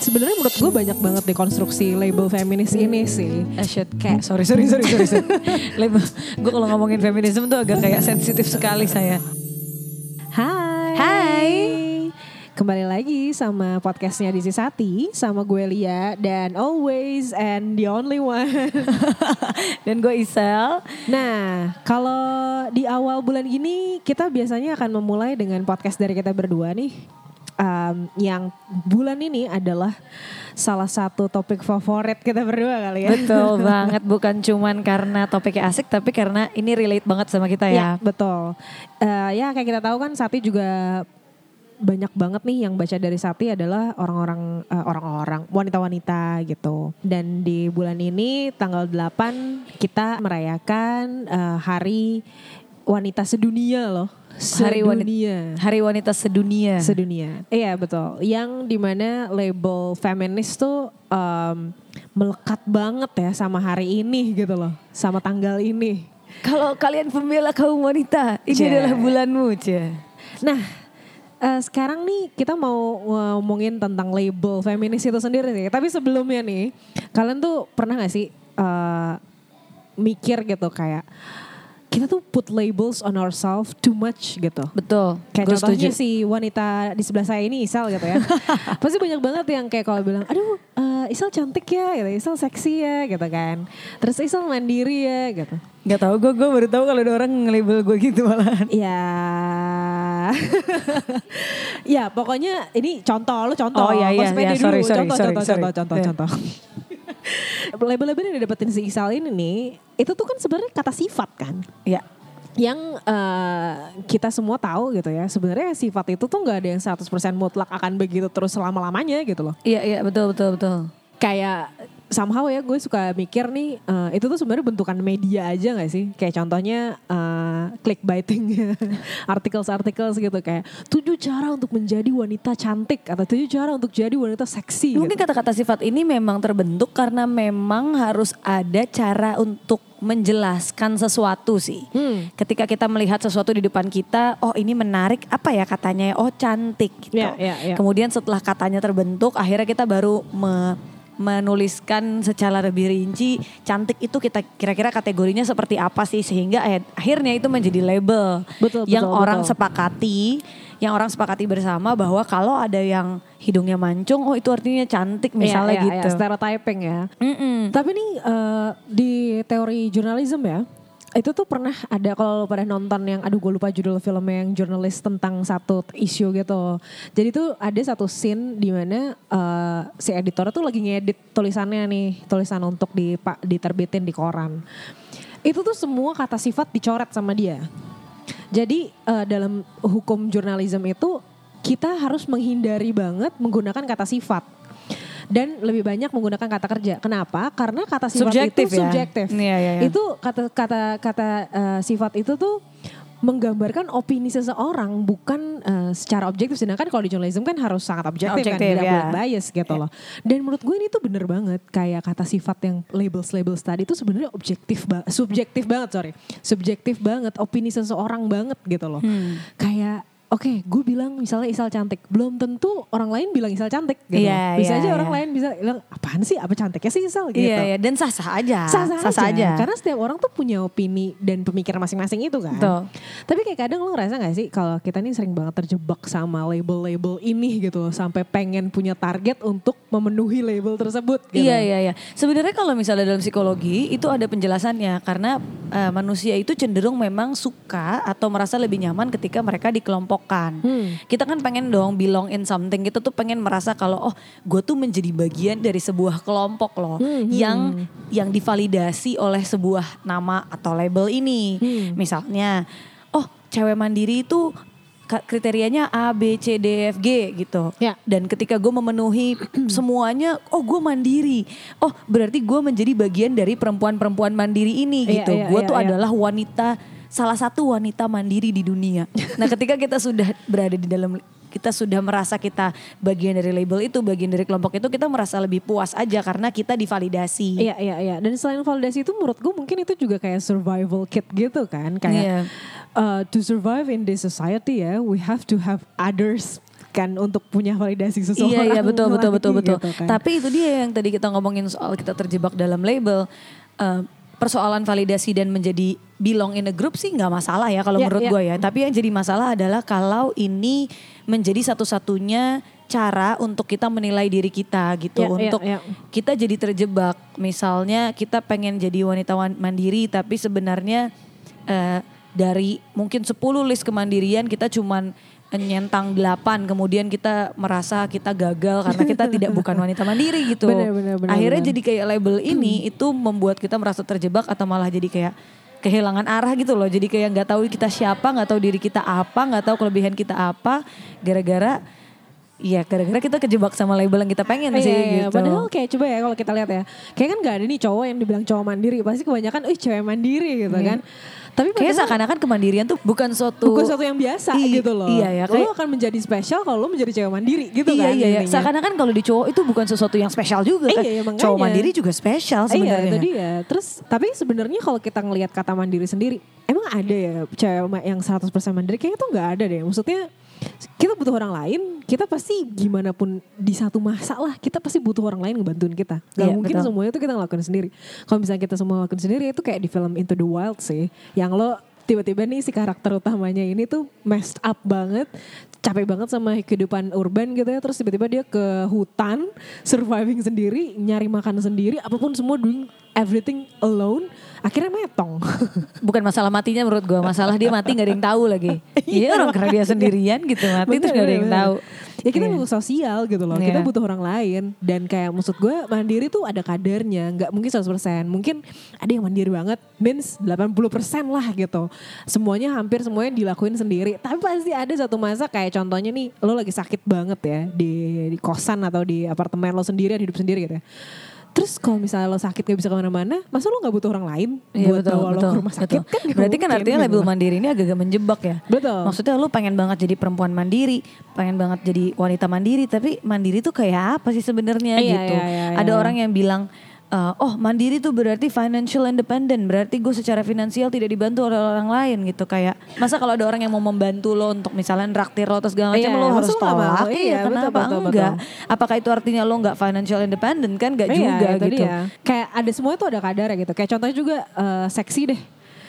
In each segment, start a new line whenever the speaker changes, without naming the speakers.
sebenarnya menurut gue banyak banget dekonstruksi label feminis ini sih.
Eh, shit. Kayak sorry sorry sorry sorry. sorry. Label, gue kalau ngomongin feminisme tuh agak kayak sensitif sekali saya.
Hai.
Hai.
Kembali lagi sama podcastnya Disi Sati sama gue Lia dan always and the only one.
Dan gue Isel.
Nah, kalau di awal bulan gini kita biasanya akan memulai dengan podcast dari kita berdua nih. Um, yang bulan ini adalah salah satu topik favorit kita berdua kali ya.
Betul banget, bukan cuman karena topiknya asik, tapi karena ini relate banget sama kita ya.
betul. Eh, ya kayak kita tahu kan Sati juga banyak banget nih yang baca dari Sati adalah orang-orang eh, orang-orang wanita-wanita gitu. Dan di bulan ini tanggal 8 kita merayakan eh, hari wanita sedunia loh.
Hari wanita,
Sedunia.
Hari wanita sedunia.
Sedunia. Iya betul. Yang di mana label feminis tuh em, melekat banget ya sama hari ini gitu loh. Sama tanggal ini.
Kalau kalian pembela kaum wanita, ini
Cie.
adalah bulanmu, Cie.
Nah, eh, sekarang nih kita mau ngomongin tentang label feminis itu sendiri sih. Tapi sebelumnya nih, kalian tuh pernah gak sih eh, mikir gitu kayak kita tuh put labels on ourselves too much gitu.
Betul.
Kayak
Gue
contohnya
setuju.
si wanita di sebelah saya ini Isal gitu ya. Pasti banyak banget yang kayak kalau bilang, aduh eh, Isal cantik ya, gitu. Isal seksi ya gitu kan. Terus Isal mandiri ya gitu.
Gak tau, gue gue baru tahu kalau ada orang nge-label gue gitu malahan.
Ya, ya pokoknya ini contoh lo contoh.
Oh, iya, iya, iya, sorry,
dulu.
sorry,
contoh,
sorry,
contoh,
sorry.
contoh, contoh,
Iya.
contoh. Label-label yang didapetin si Isal ini nih, itu tuh kan sebenarnya kata sifat kan.
Iya.
Yang eh, kita semua tahu gitu ya, sebenarnya sifat itu tuh nggak ada yang 100% mutlak akan begitu terus selama-lamanya gitu loh.
Iya, iya, betul, betul, betul.
Kayak somehow ya gue suka mikir nih eh, itu tuh sebenarnya bentukan media aja gak sih kayak contohnya eh, clickbaiting artikel-artikel gitu kayak tujuh cara untuk menjadi wanita cantik atau tujuh cara untuk jadi wanita seksi
Mungkin
gitu.
kata-kata sifat ini memang terbentuk karena memang harus ada cara untuk menjelaskan sesuatu sih.
Hmm.
Ketika kita melihat sesuatu di depan kita, oh ini menarik, apa ya katanya? Oh cantik gitu.
Ya, ya, ya.
Kemudian setelah katanya terbentuk, akhirnya kita baru me- menuliskan secara lebih rinci cantik itu kita kira-kira kategorinya seperti apa sih sehingga eh, akhirnya itu menjadi label
Betul,
yang
betul,
orang
betul.
sepakati yang orang sepakati bersama bahwa kalau ada yang hidungnya mancung oh itu artinya cantik misalnya
Iya, iya,
gitu.
iya, stereotyping ya.
Mm-mm.
Tapi nih eh, di teori jurnalisme ya, itu tuh pernah ada kalau lo pada nonton yang aduh gue lupa judul filmnya yang jurnalis tentang satu isu gitu. Jadi tuh ada satu scene di mana eh, si editor tuh lagi ngedit tulisannya nih, tulisan untuk di pak diterbitin di koran. Itu tuh semua kata sifat dicoret sama dia. Jadi eh, dalam hukum jurnalisme itu kita harus menghindari banget menggunakan kata sifat dan lebih banyak menggunakan kata kerja. Kenapa? Karena kata sifat
Subjektif
itu
ya?
subjektif.
Iya, iya, iya.
Itu kata kata kata eh, sifat itu tuh menggambarkan opini seseorang bukan eh, secara objektif. Sedangkan kalau di jurnalisme kan harus sangat objektif, kan,
Objektif,
tidak
ya.
boleh bias gitu loh. Dan menurut gue ini tuh bener banget kayak kata sifat yang labels labels tadi itu sebenarnya objektif banget, subjektif banget sorry, subjektif banget, opini seseorang banget gitu loh.
Hmm.
Kayak Oke, gue bilang misalnya Isal cantik, belum tentu orang lain bilang Isal cantik gitu.
Iya,
Bisa
iya,
aja
iya.
orang lain bisa bilang apaan sih, apa cantiknya sih Isal gitu.
Iya, iya dan sah-sah aja.
Sah-sah aja.
aja.
Karena setiap orang tuh punya opini dan pemikiran masing-masing itu kan.
Betul.
Tapi kayak kadang lo ngerasa gak sih kalau kita nih sering banget terjebak sama label-label ini gitu. Sampai pengen punya target untuk memenuhi label tersebut gitu.
Iya iya iya. Sebenarnya kalau misalnya dalam psikologi itu ada penjelasannya karena eh, manusia itu cenderung memang suka atau merasa lebih nyaman ketika mereka
Hmm.
Kita kan pengen dong belong in something. Kita tuh pengen merasa kalau oh gue tuh menjadi bagian dari sebuah kelompok loh
Hmm, hmm.
yang yang divalidasi oleh sebuah nama atau label ini.
Hmm.
Misalnya, oh cewek mandiri itu kriterianya A, B, C, D, F, G gitu.
Ya.
Dan ketika gue memenuhi semuanya, oh gue mandiri. Oh berarti gue menjadi bagian dari perempuan-perempuan mandiri ini
Iya,
gitu.
iya,
gue
iya,
tuh
iya.
adalah wanita, salah satu wanita mandiri di dunia. Nah ketika kita sudah berada di dalam kita sudah merasa kita bagian dari label itu, bagian dari kelompok itu, kita merasa lebih puas aja karena kita divalidasi.
Iya iya iya. Dan selain validasi itu menurut gue mungkin itu juga kayak survival kit gitu kan. Kayak
Iya.
uh, to survive in this society ya, we have to have others menyempatkan untuk punya validasi seseorang.
Iya iya betul betul betul betul.
gitu kan.
Tapi itu dia yang tadi kita ngomongin soal kita terjebak dalam label. Eh, persoalan validasi dan menjadi belong in a group sih nggak masalah ya kalau
Iya,
menurut
iya.
gue ya. Tapi yang jadi masalah adalah kalau ini menjadi satu-satunya cara untuk kita menilai diri kita gitu.
Iya, iya,
untuk
iya.
kita jadi terjebak. Misalnya kita pengen jadi wanita wan- mandiri tapi sebenarnya eh, dari mungkin 10 list kemandirian kita cuman nyentang 8 kemudian kita merasa kita gagal karena kita tidak bukan wanita mandiri gitu.
Benar, benar, benar,
Akhirnya
benar.
jadi kayak label ini itu membuat kita merasa terjebak atau malah jadi kayak kehilangan arah gitu loh. Jadi kayak nggak tahu kita siapa, nggak tahu diri kita apa, nggak tahu kelebihan kita apa gara-gara Iya, gara-gara kita kejebak sama label yang kita pengen sih
Iya, iya.
gitu.
Padahal kayak coba ya kalau kita lihat ya. Kayak kan gak ada nih cowok yang dibilang cowok mandiri. Pasti kebanyakan, eh cewek mandiri gitu kan. Tapi
Kayak seakan-akan kemandirian tuh bukan suatu
bukan sesuatu yang biasa
I-
gitu loh.
Iya ya,
Lo
kayak
akan menjadi spesial kalau lo menjadi cewek mandiri gitu
iya,
kan.
Iya iya. Seakan-akan kalau di cowok itu bukan sesuatu yang spesial juga kan.
Iya, iya, makanya.
Cowok mandiri juga spesial sebenarnya.
Iya itu dia. Terus tapi sebenarnya kalau kita ngelihat kata mandiri sendiri, emang ada ya cewek yang 100% mandiri? Kayaknya tuh nggak ada deh. Maksudnya kita butuh orang lain, kita pasti gimana pun di satu masa lah kita pasti butuh orang lain ngebantuin kita. Gak
Iya,
mungkin
betul.
semuanya itu kita ngelakuin sendiri. Kalau misalnya kita semua lakuin sendiri itu kayak di film Into the Wild sih, yang lo tiba-tiba nih si karakter utamanya ini tuh messed up banget, capek banget sama kehidupan urban gitu ya, terus tiba-tiba dia ke hutan, surviving sendiri, nyari makan sendiri, apa pun semua doing everything alone, akhirnya metong.
Bukan masalah matinya menurut gua, masalah dia mati nggak ada yang tahu lagi. Iya orang karena dia sendirian gitu mati
Bener,
terus nggak ada yang
bener,
tahu.
Ya kita
Iya.
butuh sosial gitu loh.
Iya.
Kita butuh orang lain dan kayak maksud gue mandiri tuh ada kadarnya, nggak mungkin 100%. Mungkin ada yang mandiri banget, means 80% lah gitu. Semuanya hampir semuanya dilakuin sendiri. Tapi pasti ada satu masa kayak contohnya nih, lo lagi sakit banget ya di di kosan atau di apartemen lo sendirian hidup sendiri gitu ya. Terus kalau misalnya lo sakit gak bisa ke mana-mana, masa lo gak butuh orang lain
Iya
buat
betul,
bawa lo
betul,
ke rumah sakit?
betul.
Kan
Berarti kan artinya
gitu
label mandiri ini agak-agak menjebak ya.
Betul.
Maksudnya lu pengen banget jadi perempuan mandiri, pengen banget jadi wanita mandiri, tapi mandiri tuh kayak apa sih sebenarnya
Iya,
gitu.
iya, iya,
Ada
iya.
orang yang bilang eh, oh mandiri tuh berarti financial independent, berarti gue secara finansial tidak dibantu oleh orang lain gitu kayak masa kalau ada orang yang mau membantu lo untuk misalnya nraktir lo atau segala macam
Iya,
lo harus
nggak
tolak,
Iya,
iya
betul,
kenapa
betul,
enggak?
betul.
Apakah itu artinya lo nggak financial independent kan? Gak
Iya,
juga
itu
gitu.
dia. Kayak ada semua itu ada kadarnya gitu. Kayak contohnya juga eh, seksi deh.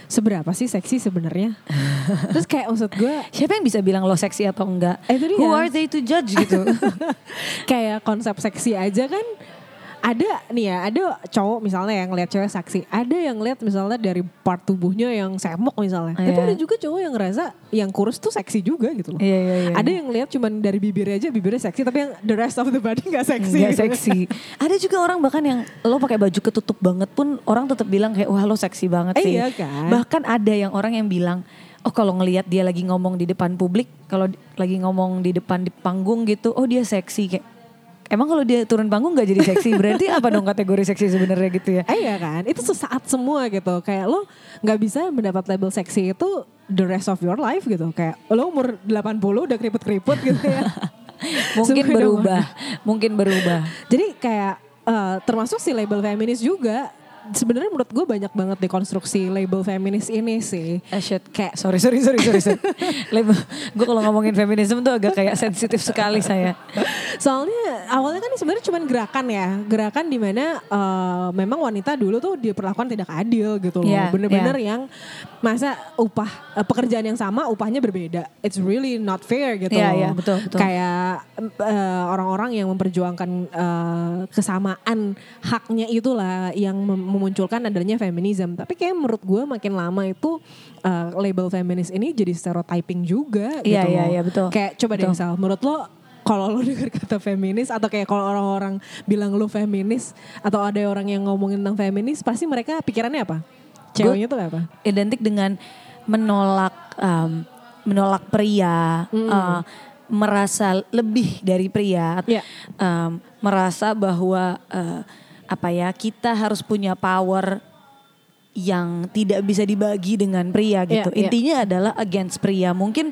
Seberapa sih seksi sebenarnya? Terus kayak maksud gue
Siapa yang bisa bilang lo seksi atau enggak?
Eh, itu dia.
Who are they to judge gitu?
kayak konsep seksi aja kan ada nih ya, ada cowok misalnya yang ngeliat cewek seksi, ada yang ngeliat misalnya dari part tubuhnya yang semok misalnya. Tapi
Iya.
ada juga cowok yang ngerasa yang kurus tuh seksi juga gitu loh.
Iya, iya, iya.
Ada yang ngeliat cuman dari bibirnya aja bibirnya seksi, tapi yang the rest of the body gak seksi.
Nggak
gitu.
seksi. Ada juga orang bahkan yang lo pakai baju ketutup banget pun orang tetap bilang kayak wah lo seksi banget
Eh,
sih.
iya kan?
Bahkan ada yang orang yang bilang oh kalau ngelihat dia lagi ngomong di depan publik, kalau lagi ngomong di depan di panggung gitu, oh dia seksi kayak Emang kalau dia turun panggung nggak jadi seksi berarti apa dong kategori seksi sebenarnya gitu ya?
Eh, iya kan, itu sesaat semua gitu. Kayak lo nggak bisa mendapat label seksi itu the rest of your life gitu. Kayak lo umur 80 udah keriput-keriput gitu ya.
Mungkin berubah, mungkin berubah.
Jadi kayak eh, termasuk si label feminis juga sebenarnya menurut gue banyak banget dekonstruksi label feminis ini sih.
Eh shit, kayak sorry sorry sorry sorry. sorry. Label, gue kalau ngomongin feminisme tuh agak kayak sensitif sekali saya.
Soalnya awalnya kan sebenarnya cuma gerakan ya, gerakan di mana eh, memang wanita dulu tuh diperlakukan tidak adil gitu loh.
Iya,
Bener-bener yang masa upah eh, pekerjaan yang sama upahnya berbeda. It's really not fair gitu
Iya,
loh.
iya, betul, betul.
Kayak eh, orang-orang yang memperjuangkan eh, kesamaan haknya itulah yang mem- memunculkan adanya feminism. Tapi kayak menurut gue makin lama itu eh, label feminis ini jadi stereotyping juga gitu.
Iya, iya, iya, betul.
Kayak coba deh
Betul.
Sal, menurut lo kalau lo dengar kata feminis atau kayak kalau orang-orang bilang lo feminis atau ada orang yang ngomongin tentang feminis pasti mereka pikirannya apa? Ceweknya tuh apa?
Identik dengan menolak um, menolak pria, uh, merasa lebih dari pria,
Iya.
um, merasa bahwa uh, apa ya kita harus punya power yang tidak bisa dibagi dengan pria gitu.
Iya, iya.
Intinya adalah against pria. Mungkin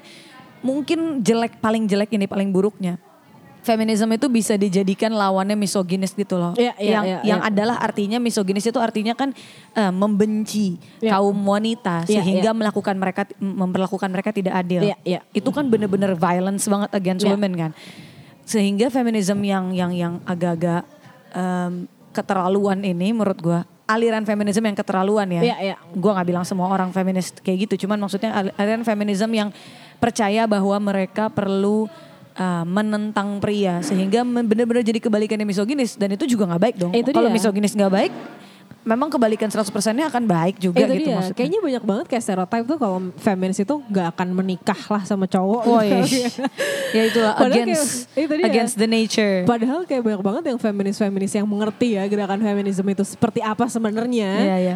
mungkin jelek paling jelek ini paling buruknya. feminisme itu bisa dijadikan lawannya misoginis gitu loh.
Iya, iya,
yang
iya,
yang
iya.
adalah artinya misoginis itu artinya kan eh, membenci
Iya.
kaum wanita
Iya,
sehingga
iya.
melakukan mereka memperlakukan mereka tidak adil.
Iya, iya.
Itu kan bener-bener violence banget against
Iya.
women kan. Sehingga feminisme yang yang yang agak-agak em, keterlaluan ini menurut gua aliran feminisme yang keterlaluan ya.
Iya, iya.
Gua nggak bilang semua orang feminis kayak gitu, cuman maksudnya al- aliran feminisme yang percaya bahwa mereka perlu uh, menentang pria sehingga benar-benar jadi kebalikannya misoginis dan itu juga nggak baik dong. Kalau misoginis nggak baik, memang kebalikan 100%-nya akan baik juga
itu
gitu
dia.
maksudnya.
Kayaknya banyak banget kayak stereotype tuh kalau feminis itu gak akan menikah lah sama cowok.
Woi,
gitu.
ya itulah
Padahal
against
kayak- itu dia.
against the nature.
Padahal kayak banyak banget yang feminis-feminis yang mengerti ya gerakan feminisme itu seperti apa sebenarnya.
Iya, iya.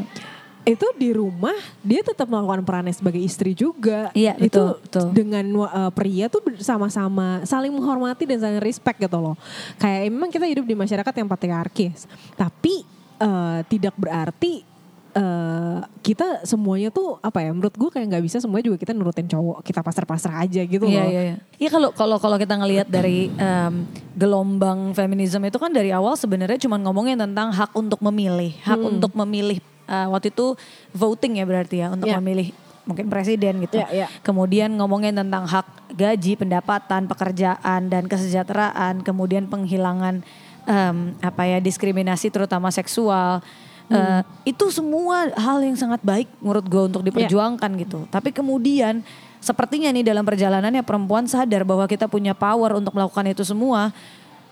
Itu di rumah dia tetap melakukan perannya sebagai istri juga.
Iya,
itu
betul, betul.
dengan uh, pria tuh sama-sama saling menghormati dan saling respect gitu loh. Kayak memang kita hidup di masyarakat yang patriarkis, tapi uh, tidak berarti uh, kita semuanya tuh apa ya? Menurut gue kayak nggak bisa semuanya juga kita nurutin cowok, kita pasrah-pasrah aja gitu
Iya
loh.
iya iya. Iya kalau kalau kalau kita ngelihat dari em, gelombang feminisme itu kan dari awal sebenarnya cuma ngomongin tentang hak untuk memilih, hak
Hmm.
untuk memilih eh, waktu itu voting ya berarti ya untuk
Iya.
memilih mungkin presiden gitu.
Iya, iya.
Kemudian ngomongin tentang hak gaji, pendapatan, pekerjaan dan kesejahteraan, kemudian penghilangan em, apa ya diskriminasi terutama seksual. Eh, itu semua hal yang sangat baik menurut gue untuk diperjuangkan gitu. Tapi kemudian sepertinya nih dalam perjalanannya perempuan sadar bahwa kita punya power untuk melakukan itu semua.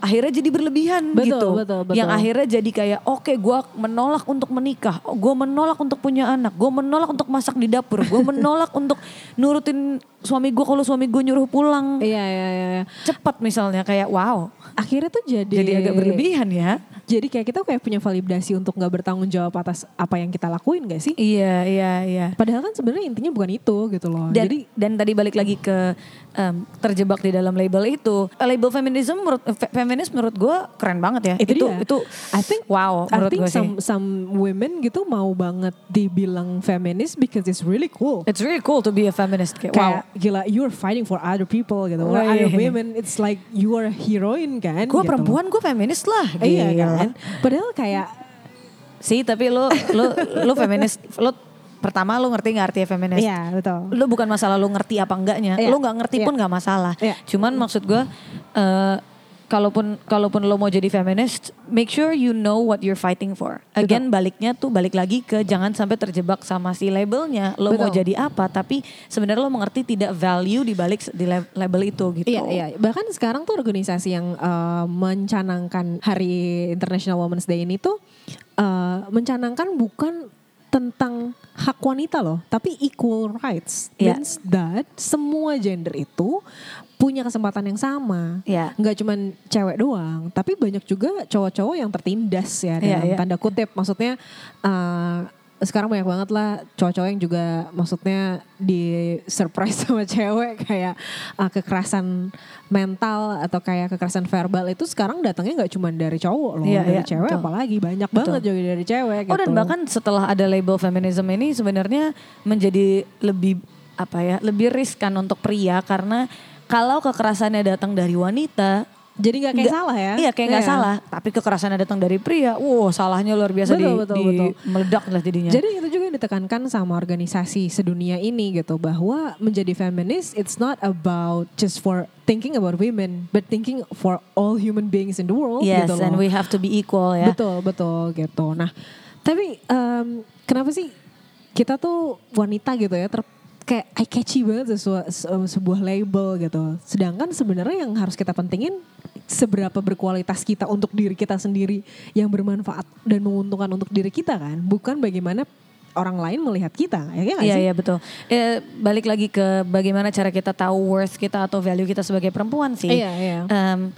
Akhirnya jadi berlebihan
Betul,
gitu.
betul, betul.
Yang akhirnya jadi kayak oke gue menolak untuk menikah. Gue menolak untuk punya anak. Gue menolak untuk masak di dapur. Gue menolak untuk nurutin suami gue kalau suami gue nyuruh pulang.
Iya iya iya. iya.
Cepat misalnya kayak wow.
Akhirnya tuh jadi
Jadi agak berlebihan ya.
Jadi kayak kita kayak punya validasi untuk nggak bertanggung jawab atas apa yang kita lakuin gak sih?
Iya, iya, iya.
Padahal kan sebenarnya intinya bukan itu gitu loh.
Dan,
Jadi
dan tadi balik lagi ke em, terjebak di dalam label itu. Label feminism menurut fe- feminis menurut gue keren banget ya.
itu, dia.
itu
I think
wow
I
menurut
think
gue sih.
some some women gitu mau banget dibilang feminis because it's really cool.
It's really cool to be a feminist kayak, wow.
Kayak gila you're fighting for other people gitu.
Wih.
other women it's like you are a heroine kan.
Gue
gitu.
perempuan gue feminis lah.
Iya kan. Padahal kayak
Sih tapi lu lu lu feminis lu pertama lu ngerti nggak artinya feminis?
iya betul.
Lu bukan masalah lu ngerti apa enggaknya.
Iya.
Lu nggak ngerti
Iya.
pun nggak masalah.
Iya.
Cuman maksud gue eh kalaupun kalaupun lo mau jadi feminist, make sure you know what you're fighting for. Again baliknya tuh balik lagi ke jangan sampai terjebak sama si labelnya. Lo mau
Betul.
jadi apa, tapi sebenarnya lo mengerti tidak value di balik di lab- label itu gitu.
Iya, iya. Bahkan sekarang tuh organisasi yang eh, mencanangkan Hari International Women's Day ini tuh eh, mencanangkan bukan tentang hak wanita loh, tapi equal rights.
Iya.
Means that semua gender itu punya kesempatan yang sama.
Iya.
Nggak cuman cewek doang, tapi banyak juga cowok-cowok yang tertindas ya dalam
iya.
tanda kutip. Maksudnya eh, sekarang banyak banget lah cowok-cowok yang juga maksudnya di surprise sama cewek kayak uh, kekerasan mental atau kayak kekerasan verbal itu sekarang datangnya nggak cuma dari cowok loh
Iya,
dari
iya,
cewek
betul.
apalagi banyak banget juga dari cewek
Oh dan
gitu.
bahkan setelah ada label feminism ini sebenarnya menjadi lebih apa ya lebih riskan untuk pria karena kalau kekerasannya datang dari wanita
jadi nggak kayak
nggak-
salah ya
Iya kayak nggak
Iya.
salah. Tapi kekerasannya datang dari pria, wow salahnya luar biasa
Betul,
di,
betul,
di-
betul.
meledak lah jadinya.
Jadi itu juga yang ditekankan sama organisasi sedunia ini gitu bahwa menjadi feminis it's not about just for thinking about women but thinking for all human beings in the world
yes,
gitu
and we have to be equal ya.
Betul, betul gitu. Nah, tapi em, kenapa sih kita tuh wanita gitu ya ter kayak eye catchy banget sesuatu, sebuah label gitu. Sedangkan sebenarnya yang harus kita pentingin seberapa berkualitas kita untuk diri kita sendiri yang bermanfaat dan menguntungkan untuk diri kita kan, bukan bagaimana orang lain melihat kita, ya
Iya
sih?
iya betul. Eh, balik lagi ke bagaimana cara kita tahu worth kita atau value kita sebagai perempuan sih.
Iya, iya.
Em,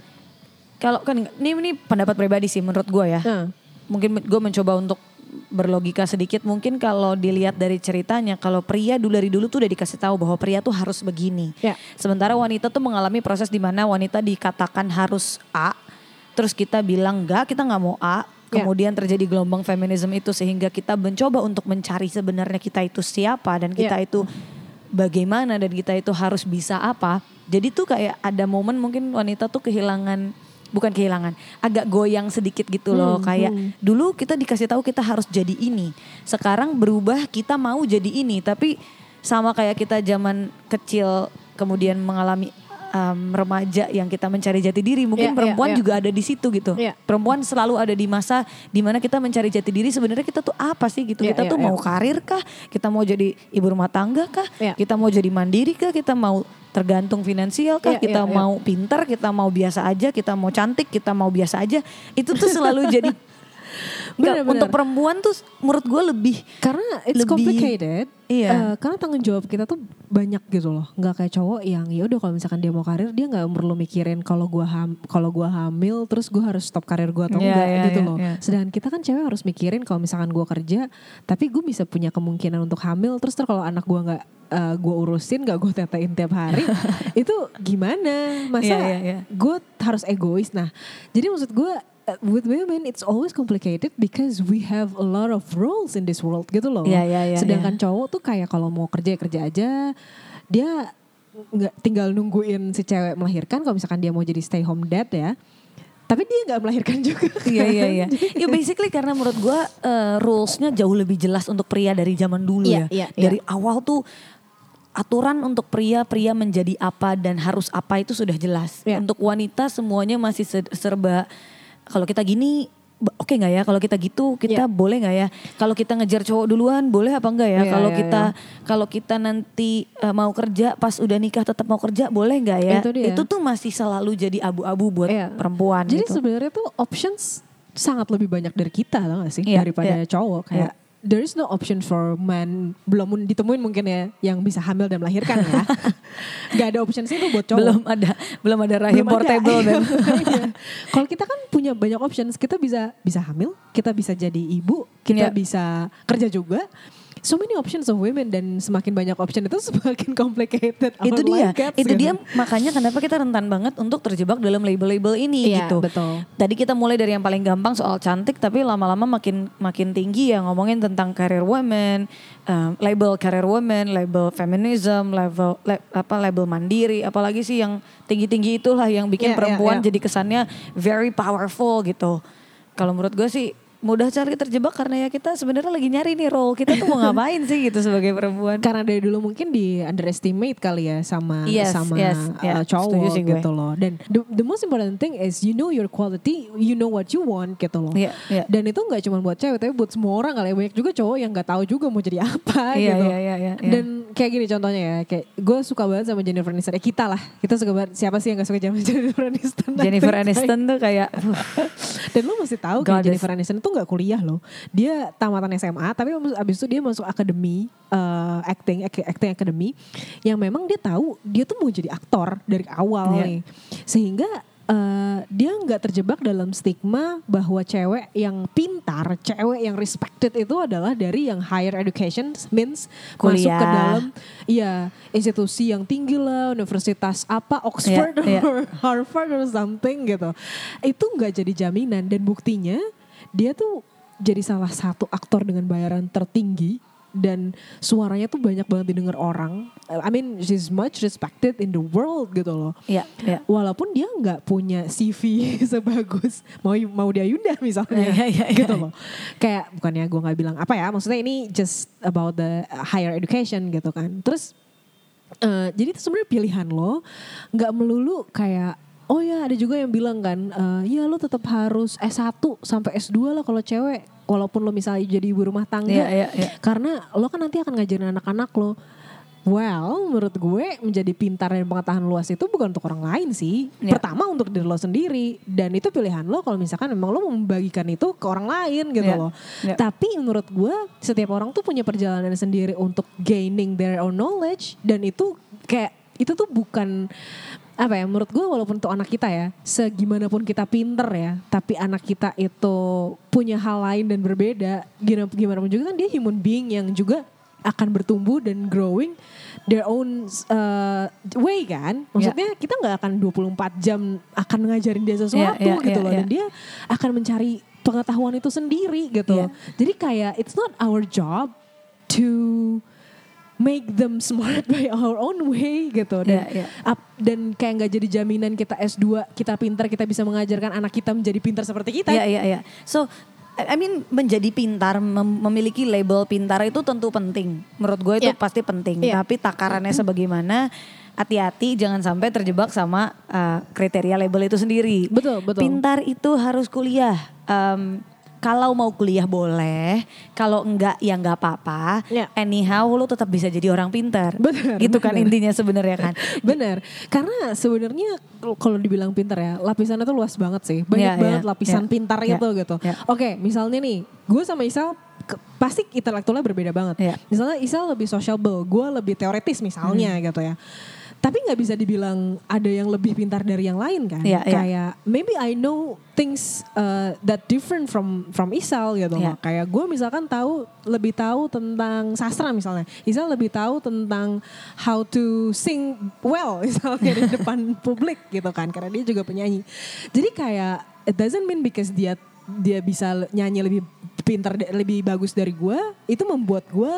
kalau kan ini ini pendapat pribadi sih menurut gue ya.
Nah,
Mungkin gue mencoba untuk berlogika sedikit. Mungkin kalau dilihat dari ceritanya, kalau pria dulu dari dulu tuh udah dikasih tahu bahwa pria tuh harus begini.
Ya.
Sementara wanita tuh mengalami proses di mana wanita dikatakan harus A, terus kita bilang enggak, kita nggak mau A.
Ya.
Kemudian terjadi gelombang feminisme itu sehingga kita mencoba untuk mencari sebenarnya kita itu siapa dan kita
Ya.
itu bagaimana dan kita itu harus bisa apa. Jadi tuh kayak ada momen mungkin wanita tuh kehilangan bukan kehilangan, agak goyang sedikit gitu loh.
Hmm,
kayak
hmm.
dulu kita dikasih tahu kita harus jadi ini. Sekarang berubah kita mau jadi ini, tapi sama kayak kita zaman kecil kemudian mengalami um, remaja yang kita mencari jati diri, mungkin
Iya,
perempuan
iya, iya.
juga ada di situ gitu.
Iya.
Perempuan selalu ada di masa di mana kita mencari jati diri sebenarnya kita tuh apa sih gitu.
Iya,
kita
iya,
tuh
iya.
mau karir kah? Kita mau jadi ibu rumah tangga kah?
Iya.
Kita mau jadi mandiri kah? Kita mau tergantung finansial kah?
Iya,
kita
iya, iya.
mau pintar, kita mau biasa aja, kita mau cantik, kita mau biasa aja. Itu tuh selalu jadi
Bener, bener.
untuk perempuan tuh menurut gue lebih
Karena it's
Lebih-
complicated.
Iya.
Eh, karena tanggung jawab kita tuh banyak gitu loh. Nggak kayak cowok yang ya udah kalau misalkan dia mau karir dia nggak perlu mikirin kalau gua ham kalau gua hamil terus gua harus stop karir gua atau
Iya,
enggak
iya,
gitu
iya,
loh.
iya.
Sedangkan kita kan cewek harus mikirin kalau misalkan gua kerja tapi gue bisa punya kemungkinan untuk hamil terus ter kalau anak gua nggak eh, gua urusin nggak gue tetein tiap hari itu gimana masa
Iya, iya, iya.
gue harus egois nah jadi maksud gue uh, with women it's always complicated because we have a lot of roles in this world gitu loh
Iya, iya, iya,
sedangkan cowok tuh kayak kalau mau kerja ya kerja aja dia nggak tinggal nungguin si cewek melahirkan kalau misalkan dia mau jadi stay home dad ya tapi dia nggak melahirkan juga
Iya iya iya. Ya basically karena menurut gue rulesnya jauh lebih jelas untuk pria dari zaman dulu
Iya,
ya.
iya, iya.
Dari awal tuh aturan untuk pria pria menjadi apa dan harus apa itu sudah jelas.
Iya.
Untuk wanita semuanya masih se- serba kalau kita gini oke nggak ya kalau kita gitu kita
Iya.
boleh nggak ya kalau kita ngejar cowok duluan boleh apa enggak ya
Iya,
kalau
iya,
kita kalau kita nanti eh, mau kerja pas udah nikah tetap mau kerja boleh nggak ya
Itu dia.
tuh masih selalu jadi abu-abu buat
Iya.
perempuan
jadi
gitu.
sebenarnya tuh options sangat lebih banyak dari kita tau gak sih
Iya,
daripada
iya.
cowok kayak there is no option for man belum ditemuin mungkin ya yang bisa hamil dan melahirkan ya nggak ada option itu buat cowok
belum ada belum ada rahim
Belum ada.
portable dan
Iya. Kalau kita kan punya banyak options, kita bisa bisa hamil, kita bisa jadi ibu, kita
Iya.
bisa kerja juga. So many options of women dan semakin banyak option itu semakin complicated.
itu
our
dia
gets,
itu
gitu.
dia makanya kenapa kita rentan banget untuk terjebak dalam label-label ini
Iya,
gitu
betul.
tadi kita mulai dari yang paling gampang soal cantik tapi lama-lama makin makin tinggi ya ngomongin tentang career women um, label career women label feminism label la- apa label mandiri apalagi sih yang tinggi-tinggi itulah yang bikin
Iya, iya,
perempuan
iya.
jadi kesannya very powerful gitu kalau menurut gue sih mudah cari terjebak karena ya kita sebenarnya lagi nyari nih role kita tuh mau ngapain sih gitu sebagai perempuan
Karena dari dulu mungkin di underestimate kali ya sama
Yes,
sama
yes,
uh,
yeah,
cowok
setuju sih gue.
gitu loh. Dan the, the most important thing is you know your quality, you know what you want gitu loh.
Iya, iya.
Dan itu nggak cuma buat cewek, tapi buat semua orang kali ya. Banyak juga cowok yang nggak tahu juga mau jadi apa
Iya,
gitu.
iya, iya, iya, iya.
Dan kayak gini contohnya ya, kayak gue suka banget sama Jennifer Aniston. Ya kita lah, kita suka banget. Siapa sih yang gak suka sama Jennifer Aniston?
Jennifer Aniston tuh kayak
Dan lu mesti tahu kan. Jennifer Aniston itu nggak kuliah loh. Dia tamatan SMA, tapi abis itu dia masuk akademi eh, acting, acting academy, yang memang dia tahu dia tuh mau jadi aktor dari awal
Iya.
nih, sehingga eh, dia nggak terjebak dalam stigma bahwa cewek yang pintar, cewek yang respected itu adalah dari yang higher education means masuk ke
Kuliah.
dalam iya institusi yang tinggi lah, universitas apa Oxford
Iya, iya.
or Harvard or something gitu. Itu nggak jadi jaminan dan buktinya dia tuh jadi salah satu aktor dengan bayaran tertinggi dan suaranya tuh banyak banget didengar orang. I mean she's much respected in the world gitu loh.
Iya, iya.
Walaupun dia nggak punya CV sebagus mau mau dia Yunda misalnya,
Iya, iya, iya.
gitu loh. Kayak bukannya gue nggak bilang apa ya, maksudnya ini just about the higher education gitu kan. Terus eh, jadi itu sebenarnya pilihan lo, nggak melulu kayak oh ya ada juga yang bilang kan, eh, ya lo tetap harus S1 sampai S2 lah kalau cewek, walaupun lo misalnya jadi ibu rumah tangga,
Iya, iya, iya.
karena lo kan nanti akan ngajarin anak-anak lo. Well, menurut gue menjadi pintar dan pengetahuan luas itu bukan untuk orang lain sih.
Iya.
Pertama untuk diri lo sendiri dan itu pilihan lo kalau misalkan memang lo membagikan itu ke orang lain gitu
Iya.
loh.
Iya.
Tapi menurut gue setiap orang tuh punya perjalanan sendiri untuk gaining their own knowledge dan itu kayak itu tuh bukan apa ya menurut gue walaupun untuk anak kita ya segimanapun kita pinter ya tapi anak kita itu punya hal lain dan berbeda gimana gimana pun juga kan dia human being yang juga akan bertumbuh dan growing their own uh, way kan maksudnya kita nggak akan 24 jam akan ngajarin dia sesuatu
Iya, iya,
gitu loh
iya.
dan dia akan mencari pengetahuan itu sendiri gitu
Iya.
jadi kayak it's not our job to make them smart by our own way gitu dan
Iya, iya.
ap- dan kayak nggak jadi jaminan kita S2 kita pintar kita bisa mengajarkan anak kita menjadi pintar seperti kita
Iya iya iya. So I mean menjadi pintar, mem- memiliki label pintar itu tentu penting. Menurut gue itu
Iya.
pasti penting.
Iya.
Tapi takarannya sebagaimana hati-hati jangan sampai terjebak sama uh, kriteria label itu sendiri.
Betul, betul.
Pintar itu harus kuliah. Em, kalau mau kuliah boleh, kalau enggak ya enggak apa-apa.
Iya.
Anyhow lu tetap bisa jadi orang pintar.
Benar,
Gitu kan
benar.
intinya sebenarnya kan.
Bener, karena sebenarnya kalau dibilang pintar ya, lapisannya tuh luas banget sih. Banyak
Iya,
banget
iya,
lapisan
iya,
pintar
iya,
itu gitu.
iya.
Oke, misalnya nih, gue sama Isal ke- pasti intelektualnya berbeda banget.
Iya.
Misalnya Isal lebih sociable, gue lebih teoretis misalnya
Hmm.
gitu ya. Tapi nggak bisa dibilang ada yang lebih pintar dari yang lain kan.
Iya.
Kayak maybe I know things uh, that different from from Isal gitu.
Iya.
Kayak gue misalkan tahu lebih tahu tentang sastra misalnya. Isal lebih tahu tentang how to sing well misalnya di depan publik gitu kan karena dia juga penyanyi. Jadi kayak it doesn't mean because dia dia bisa nyanyi lebih pintar lebih bagus dari gue itu membuat gue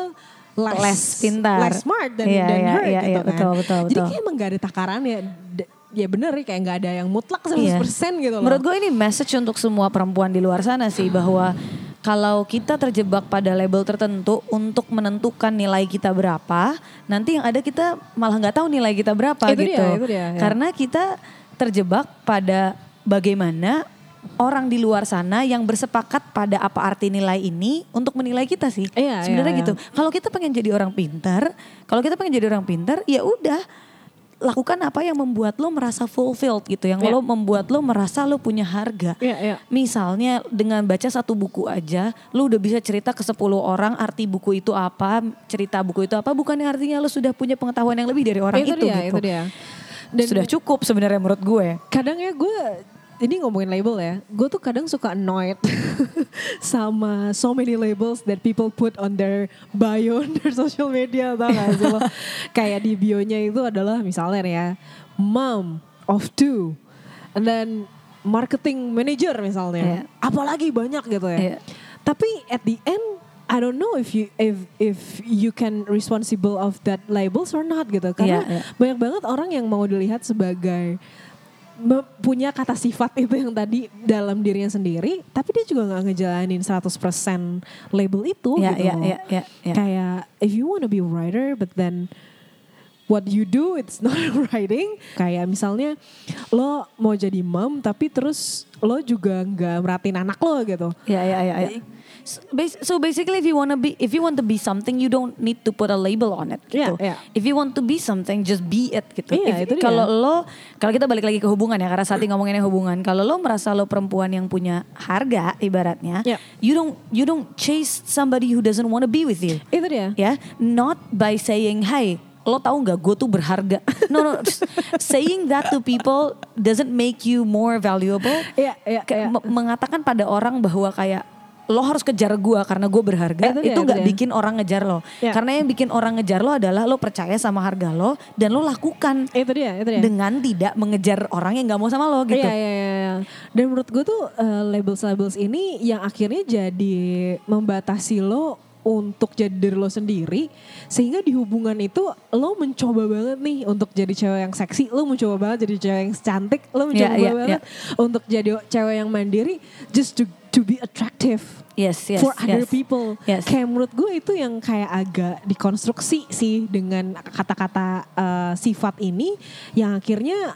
less,
Less pintar.
less smart dan dan
iya,
her
iya,
gitu
iya,
kan.
betul, betul,
Jadi
betul.
kayak emang gak ada takarannya. D- Ya bener kayak nggak ada yang mutlak 100%
Iya.
gitu loh.
Menurut gue ini message untuk semua perempuan di luar sana sih bahwa kalau kita terjebak pada label tertentu untuk menentukan nilai kita berapa, nanti yang ada kita malah nggak tahu nilai kita berapa
Itu dia,
gitu.
itu dia, ya.
Karena kita terjebak pada bagaimana orang di luar sana yang bersepakat pada apa arti nilai ini untuk menilai kita sih.
Iya,
Sebenarnya
iya, iya.
gitu. Kalau kita pengen jadi orang pintar, kalau kita pengen jadi orang pintar, ya udah lakukan apa yang membuat lo merasa fulfilled gitu, yang
Iya.
lo membuat lo merasa lo punya harga.
Iya, iya.
Misalnya dengan baca satu buku aja, lo udah bisa cerita ke 10 orang arti buku itu apa, cerita buku itu apa, bukannya artinya lo sudah punya pengetahuan yang lebih dari orang itu,
itu, dia,
gitu.
itu dia. Dan
Sudah cukup sebenarnya menurut gue.
kadang ya gue ini ngomongin label ya, gue tuh kadang suka annoyed sama so many labels that people put on their bio on their social media tau gak sih lo? Kayak di bionya itu adalah misalnya ya, mom of two, and then marketing manager misalnya,
Iya.
apalagi banyak gitu ya.
Iya.
Tapi at the end I don't know if you if if you can responsible of that labels or not gitu karena
Iya, iya.
banyak banget orang yang mau dilihat sebagai punya kata sifat itu yang tadi dalam dirinya sendiri tapi dia juga nggak ngejalanin 100% label itu
Iya,
gitu loh.
iya, iya, iya.
kayak if you wanna be a writer but then what you do it's not writing kayak misalnya lo mau jadi mom tapi terus lo juga nggak merhatiin anak lo gitu
Ya ya ya. So, bas- so basically if you wanna be if you want to be something you don't need to put a label on it gitu.
Iya, iya.
If you want to be something just be it gitu. If-
itu dia.
Kalau lo kalau kita balik lagi ke hubungan ya karena saat ini ngomonginnya hubungan. Kalau lo merasa lo perempuan yang punya harga ibaratnya,
Iya.
you don't you don't chase somebody who doesn't want to be with you.
itu dia
Ya, not by saying hey lo tahu nggak gue tuh berharga. No no, saying that to people doesn't make you more valuable. Kayak
iya.
me- mengatakan pada orang bahwa kayak lo harus kejar gue karena gue berharga
Itu dia,
itu
itu
nggak
dia.
bikin orang ngejar lo
Iya.
karena yang bikin orang ngejar lo adalah lo percaya sama harga lo dan lo lakukan
itu dia itu dia
dengan tidak mengejar orang yang nggak mau sama lo gitu
Iya, iya, iya, iya. Dan menurut gue tuh uh, labels-labels ini yang akhirnya jadi membatasi lo untuk jadi diri lo sendiri sehingga di hubungan itu lo mencoba banget nih untuk jadi cewek yang seksi lo mencoba banget jadi cewek yang cantik lo mencoba
Iya, iya,
banget untuk jadi cewek yang mandiri just to to be attractive
yes yes
for other
yes.
people.
Yes.
Kayak menurut gue itu yang kayak agak dikonstruksi sih dengan kata-kata uh, sifat ini yang akhirnya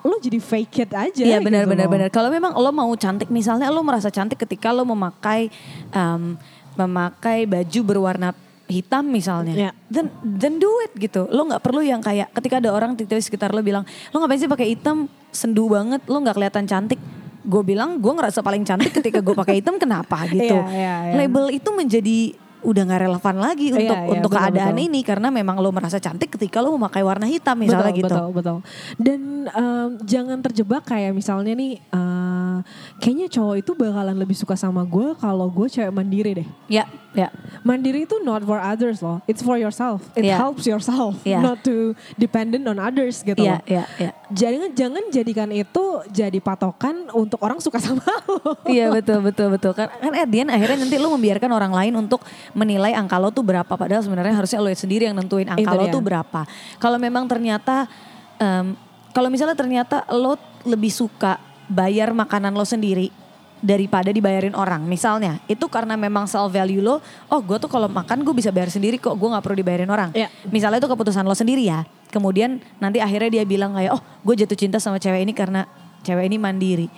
lo jadi fake it aja.
Iya benar
gitu
benar. Kalau memang lo mau cantik misalnya lo merasa cantik ketika lo memakai um, memakai baju berwarna hitam misalnya,
Iya.
then then do it gitu. Lo nggak perlu yang kayak ketika ada orang di sekitar lo bilang lo ngapain sih pakai hitam sendu banget, lo nggak kelihatan cantik. Gue bilang gue ngerasa paling cantik ketika gue pakai hitam kenapa gitu.
Iya, iya, iya.
Label itu menjadi udah nggak relevan lagi
Iya,
untuk
iya,
untuk
betul,
keadaan
betul.
ini karena memang lo merasa cantik ketika lo memakai warna hitam misalnya
betul,
gitu.
Betul, betul. Dan em, jangan terjebak kayak misalnya nih, eh, kayaknya cowok itu bakalan lebih suka sama gue kalau gue cewek mandiri deh.
Ya, ya.
Mandiri itu not for others loh, it's for yourself. It
Yeah.
helps yourself,
Yeah.
not to dependent on others gitu
Iya,
loh.
iya, iya.
Jangan jangan jadikan itu jadi patokan untuk orang suka sama lo.
Iya betul betul betul kan kan at the end akhirnya nanti lu membiarkan orang lain untuk menilai angka lo tuh berapa padahal sebenarnya harusnya lo sendiri yang nentuin angka
Itu
lo
dia.
tuh berapa. Kalau memang ternyata em, kalau misalnya ternyata lo lebih suka bayar makanan lo sendiri daripada dibayarin orang. Misalnya itu karena memang self value lo oh gue tuh kalau makan gue bisa bayar sendiri kok gue nggak perlu dibayarin orang.
Iya.
misalnya itu keputusan lo sendiri ya. Kemudian nanti akhirnya dia bilang kayak oh gue jatuh cinta sama cewek ini karena cewek ini mandiri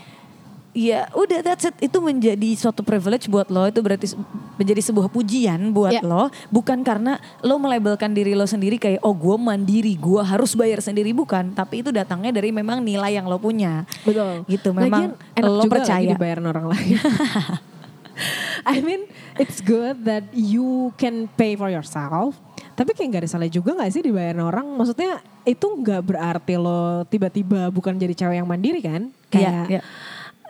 ya udah that's it itu menjadi suatu privilege buat lo itu berarti menjadi sebuah pujian buat
Ya.
lo bukan karena lo melabelkan diri lo sendiri kayak oh gue mandiri gue harus bayar sendiri bukan tapi itu datangnya dari memang nilai yang lo punya
Betul.
gitu memang
Lagian enak
lo
juga
percaya
lagi dibayarin orang lain. I mean, it's good that you can pay for yourself. Tapi kayak gak ada salah juga gak sih dibayarin orang? Maksudnya itu gak berarti lo tiba-tiba bukan jadi cewek yang mandiri kan? Kayak
Iya, iya.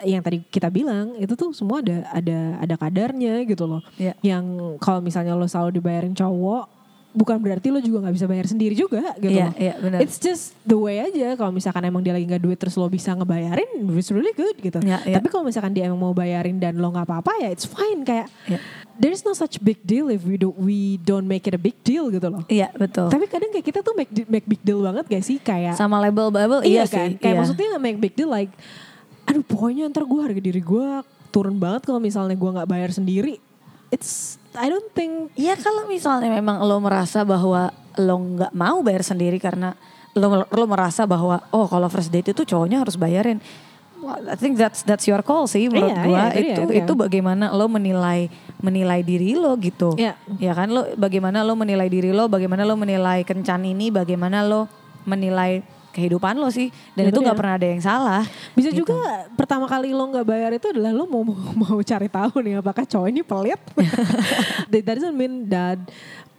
Yang tadi kita bilang itu tuh semua ada ada ada kadarnya gitu loh.
Iya.
Yang kalau misalnya lo selalu dibayarin cowok bukan berarti lo juga nggak bisa bayar sendiri juga gitu
Iya,
loh.
iya, benar.
It's just the way aja. Kalau misalkan emang dia lagi nggak duit terus lo bisa ngebayarin, it's really good gitu.
Iya, iya.
Tapi kalau misalkan dia emang mau bayarin dan lo nggak apa-apa ya, it's fine kayak.
Iya.
There is no such big deal if we do we don't make it a big deal gitu loh.
iya betul
Tapi kadang kayak kita tuh make make big deal banget gak sih kayak
sama label label iya,
kan?
sih
Kayak
iya.
maksudnya make big deal like aduh pokoknya ntar gue harga diri gue turun banget kalau misalnya gue nggak bayar sendiri. It's I don't think
Iya kalau misalnya memang lo merasa bahwa lo nggak mau bayar sendiri karena lo lo merasa bahwa oh kalau first date itu cowoknya harus bayarin. Well, I think that's that's your call sih menurut
Iya,
gua
iya, itu
itu
dia,
itu, bagaimana lo menilai menilai diri lo gitu.
Iya.
Ya kan lo bagaimana lo menilai diri lo, bagaimana lo menilai kencan ini, bagaimana lo menilai kehidupan lo sih dan
Itu
itu nggak pernah ada yang salah.
Bisa
Gitu.
juga pertama kali lo nggak bayar itu adalah lo mau mau cari tahu nih apakah cowok ini pelit. That doesn't mean that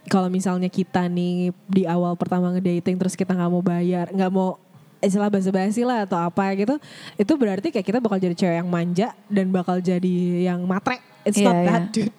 kalau misalnya kita nih di awal pertama ngedating terus kita nggak mau bayar, nggak mau istilah basa-basi lah atau apa gitu, itu berarti kayak kita bakal jadi cewek yang manja dan bakal jadi yang matre. It's
Iya,
not
iya.
that dude.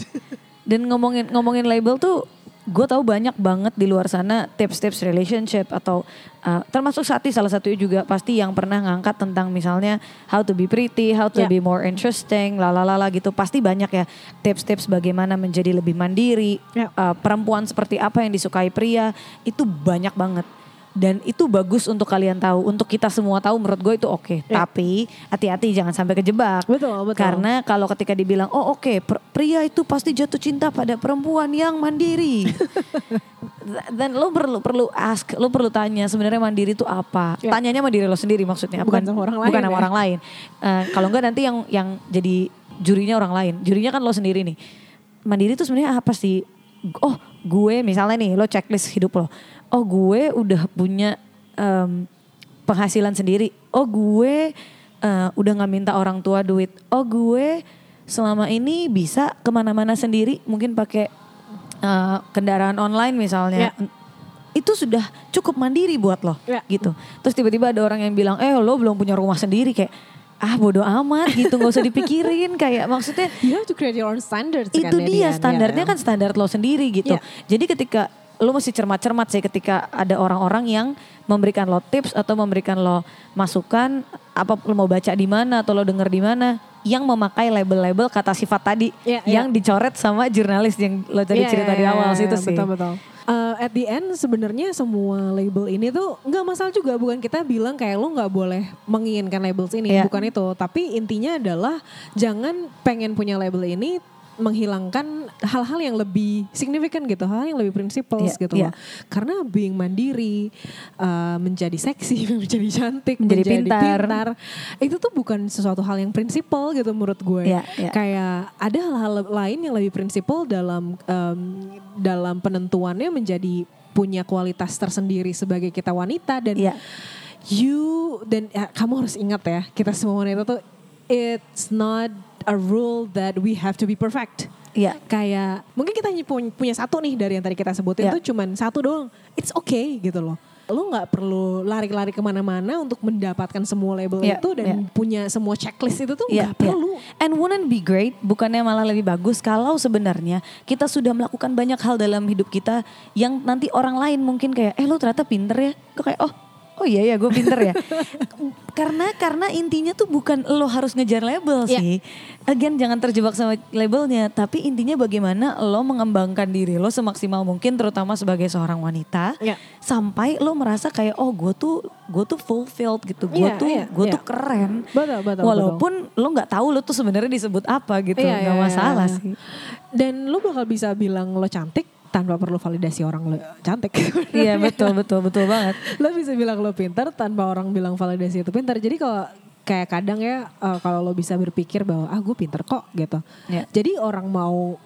Dan ngomongin ngomongin label tuh gue tahu banyak banget di luar sana tips-tips relationship atau uh, termasuk Sati salah satunya juga pasti yang pernah ngangkat tentang misalnya how to be pretty, how to
Ya.
be more interesting, lalalala gitu. Pasti banyak ya tips-tips bagaimana menjadi lebih mandiri,
Ya.
uh, perempuan seperti apa yang disukai pria, itu banyak banget. Dan itu bagus untuk kalian tahu, untuk kita semua tahu menurut gue itu oke.
Ya.
Tapi hati-hati jangan sampai kejebak.
Betul, betul.
Karena kalau ketika dibilang, oh oke, per- pria itu pasti jatuh cinta pada perempuan yang mandiri. Dan lo perlu perlu ask, lo perlu tanya sebenarnya mandiri itu apa?
Ya.
Tanyanya sama diri lo sendiri maksudnya,
Bukan sama orang lain
bukan sama
ya.
orang lain. Eh, kalau enggak nanti yang yang jadi jurinya orang lain. Jurinya kan lo sendiri nih. Mandiri itu sebenarnya apa sih? Oh, gue misalnya nih, lo checklist hidup lo. Oh, gue udah punya em, penghasilan sendiri. Oh, gue eh, udah nggak minta orang tua duit. Oh, gue selama ini bisa ke mana-mana sendiri, mungkin pakai eh, kendaraan online misalnya.
Ya.
Itu sudah cukup mandiri buat lo,
Ya.
gitu. Terus tiba-tiba ada orang yang bilang, eh lo belum punya rumah sendiri kayak ah bodoh amat gitu nggak usah dipikirin kayak maksudnya
You have to create your own standards kan
itu
ya,
dia
Dian,
standarnya
ya.
kan standar lo sendiri gitu.
Iya.
Jadi ketika lo mesti cermat-cermat sih ketika ada orang-orang yang memberikan lo tips atau memberikan lo masukan apa lo mau baca di mana atau lo denger di mana yang memakai label-label kata sifat tadi
Iya,
yang
iya.
dicoret sama jurnalis yang lo tadi
Iya,
cerita
iya,
di
iya,
awal
iya,
situ sih.
Betul betul. Uh, at the end sebenarnya semua label ini tuh nggak masalah juga bukan kita bilang kayak lo nggak boleh menginginkan labels ini
Iya.
bukan itu tapi intinya adalah jangan pengen punya label ini menghilangkan hal-hal yang lebih signifikan gitu hal yang lebih prinsiples
Iya,
gitu
iya.
loh karena being mandiri uh, menjadi seksi menjadi cantik
Menjadi pintar.
itu tuh bukan sesuatu hal yang prinsipal gitu menurut gue
Iya, iya.
kayak ada hal-hal lain yang lebih prinsipal dalam em, dalam penentuannya menjadi punya kualitas tersendiri sebagai kita wanita dan
Iya.
you dan ya, kamu harus ingat ya kita semua wanita tuh it's not a rule that we have to be perfect.
Iya.
Kayak mungkin kita punya, satu nih dari yang tadi kita sebutin tuh cuman satu doang. It's okay gitu loh. lu nggak perlu lari-lari ke mana-mana untuk mendapatkan semua label
Iya,
itu dan
iya.
punya semua checklist itu tuh
Iya,
nggak perlu.
iya. And wouldn't be great, bukannya malah lebih bagus kalau sebenarnya kita sudah melakukan banyak hal dalam hidup kita yang nanti orang lain mungkin kayak, eh lo ternyata pinter ya. Gue kayak, oh, oh iya ya gue pinter ya. karena karena intinya tuh bukan lo harus ngejar label
Iya.
sih. Again jangan terjebak sama labelnya, tapi intinya bagaimana lo mengembangkan diri lo semaksimal mungkin, terutama sebagai seorang wanita,
Iya.
sampai lo merasa kayak, oh gue tuh gue tuh fulfilled gitu, gue
Iya,
tuh
iya,
gue
iya.
tuh keren.
Betul, betul,
Walaupun lo nggak tahu lo tuh sebenarnya disebut apa gitu,
Iya,
nggak
iya,
masalah
iya.
sih.
Dan lu bakal bisa bilang lo cantik tanpa perlu validasi orang lo cantik.
Iya betul betul betul banget.
lo bisa bilang lo pintar tanpa orang bilang validasi itu pintar. Jadi kalau kayak kadang ya eh, kalau lo bisa berpikir bahwa ah gue pintar kok gitu.
Iya.
Jadi orang mau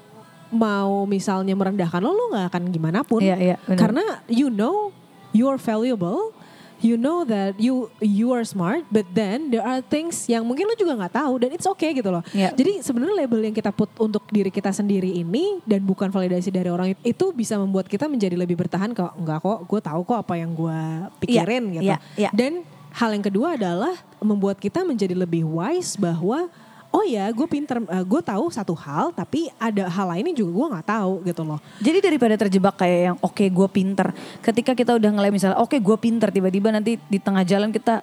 mau misalnya merendahkan lo lo nggak akan gimana pun.
Iya, iya.
Karena you know you're valuable. You know that you you are smart, but then there are things yang mungkin lo juga nggak tahu dan it's okay gitu loh.
Iya.
Jadi sebenarnya label yang kita put untuk diri kita sendiri ini dan bukan validasi dari orang itu, itu bisa membuat kita menjadi lebih bertahan kok enggak kok gue tahu kok apa yang gue pikirin
Iya,
gitu.
iya, iya.
Dan hal yang kedua adalah membuat kita menjadi lebih wise bahwa oh ya gue pinter gue tahu satu hal tapi ada hal lainnya juga gue nggak tahu gitu loh.
Jadi daripada terjebak kayak yang oke gue pinter, ketika kita udah ngeliat misalnya oke gue pinter, tiba-tiba nanti di tengah jalan kita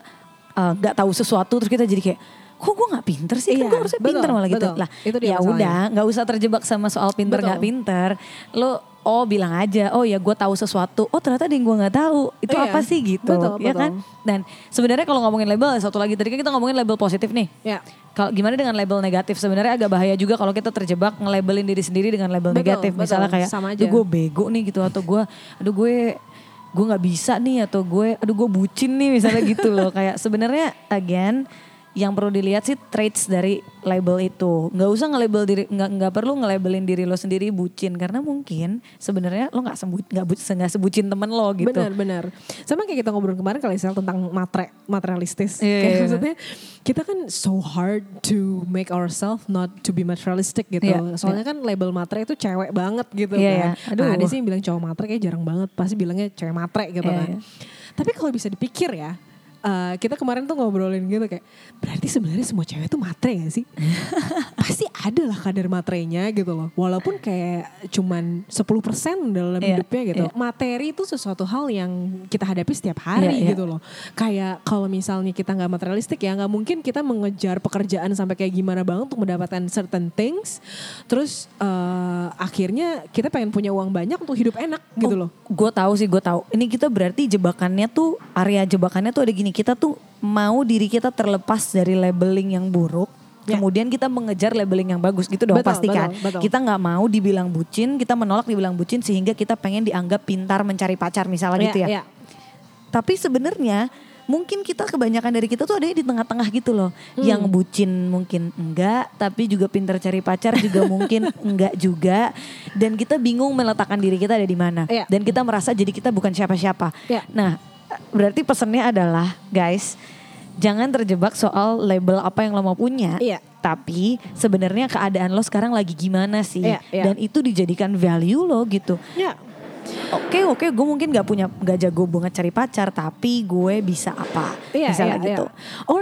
uh, nggak tahu sesuatu terus kita jadi kayak kok gue nggak pinter sih?
Iya,
kan gue harusnya
betul,
pinter malah gitu.
betul.
lah ya udah nggak usah terjebak sama soal pinter nggak pinter. Lo oh bilang aja oh ya gue tahu sesuatu. Oh ternyata ada yang gue nggak tahu. Itu
Iya,
apa sih gitu
betul,
ya
betul.
kan? Dan sebenarnya kalau ngomongin label satu lagi tadi kan kita ngomongin label positif nih.
Ya.
kalau gimana dengan label negatif? Sebenarnya agak bahaya juga kalau kita terjebak nge-labelin diri sendiri dengan label
Betul,
negatif.
betul.
misalnya kayak
Sama
aduh gue bego nih gitu. Atau gue aduh gue gue nggak bisa nih atau gue aduh gue bucin nih misalnya gitu loh. Kayak sebenarnya again yang perlu dilihat sih traits dari label itu nggak usah nge-label diri nggak nggak perlu nge-labelin diri lo sendiri bucin karena mungkin sebenarnya lo nggak sebut nggak bu- nggak sebucin temen lo gitu
Benar benar. Sama kayak kita ngobrol kemarin kali Sel tentang matre materialistis.
Iya,
kayak
iya.
maksudnya kita kan so hard to make ourselves not to be materialistic gitu.
Iya,
Soalnya kan label matre itu cewek banget gitu
Iya,
kan.
iya. Aduh.
Nah, ada sih yang bilang cowok matre kayak jarang banget. Pasti bilangnya cewek matre gitu
Iya,
kan.
iya.
Tapi kalau bisa dipikir ya. Eh, kita kemarin tuh ngobrolin gitu kayak berarti sebenarnya semua cewek tuh matre gak sih? Pasti ada lah kadar matrenya gitu loh. Walaupun kayak cuman 10% dalam
Iya,
hidupnya gitu.
iya.
Materi itu sesuatu hal yang kita hadapi setiap hari
Iya, iya.
gitu loh. Kayak kalau misalnya kita nggak materialistik ya nggak mungkin kita mengejar pekerjaan sampai kayak gimana banget untuk mendapatkan certain things. Terus eh, akhirnya kita pengen punya uang banyak untuk hidup enak gitu loh.
Gue tahu sih, gue tahu. Ini kita berarti jebakannya tuh area jebakannya tuh ada gini. Kita tuh mau diri kita terlepas dari labeling yang buruk.
Ya.
Kemudian kita mengejar labeling yang bagus gitu dong
Betul,
pasti kan.
betul, betul.
Kita nggak mau dibilang bucin, kita menolak dibilang bucin sehingga kita pengen dianggap pintar mencari pacar misalnya gitu ya.
Iya.
Tapi sebenarnya mungkin kita kebanyakan dari kita tuh ada di tengah-tengah gitu loh. Yang bucin mungkin enggak, tapi juga pintar cari pacar juga mungkin enggak juga. Dan kita bingung meletakkan diri kita ada di mana.
Iya.
Dan kita merasa jadi kita bukan siapa-siapa.
Iya.
Nah, berarti pesannya adalah guys, jangan terjebak soal label apa yang lo mau punya.
Iya.
Tapi sebenarnya keadaan lo sekarang lagi gimana sih?
Iya, iya.
Dan itu dijadikan value lo gitu.
Ya.
Oke oke gue mungkin gak punya gak jago banget cari pacar tapi gue bisa apa
Iya,
misalnya
iya,
gitu.
iya. Or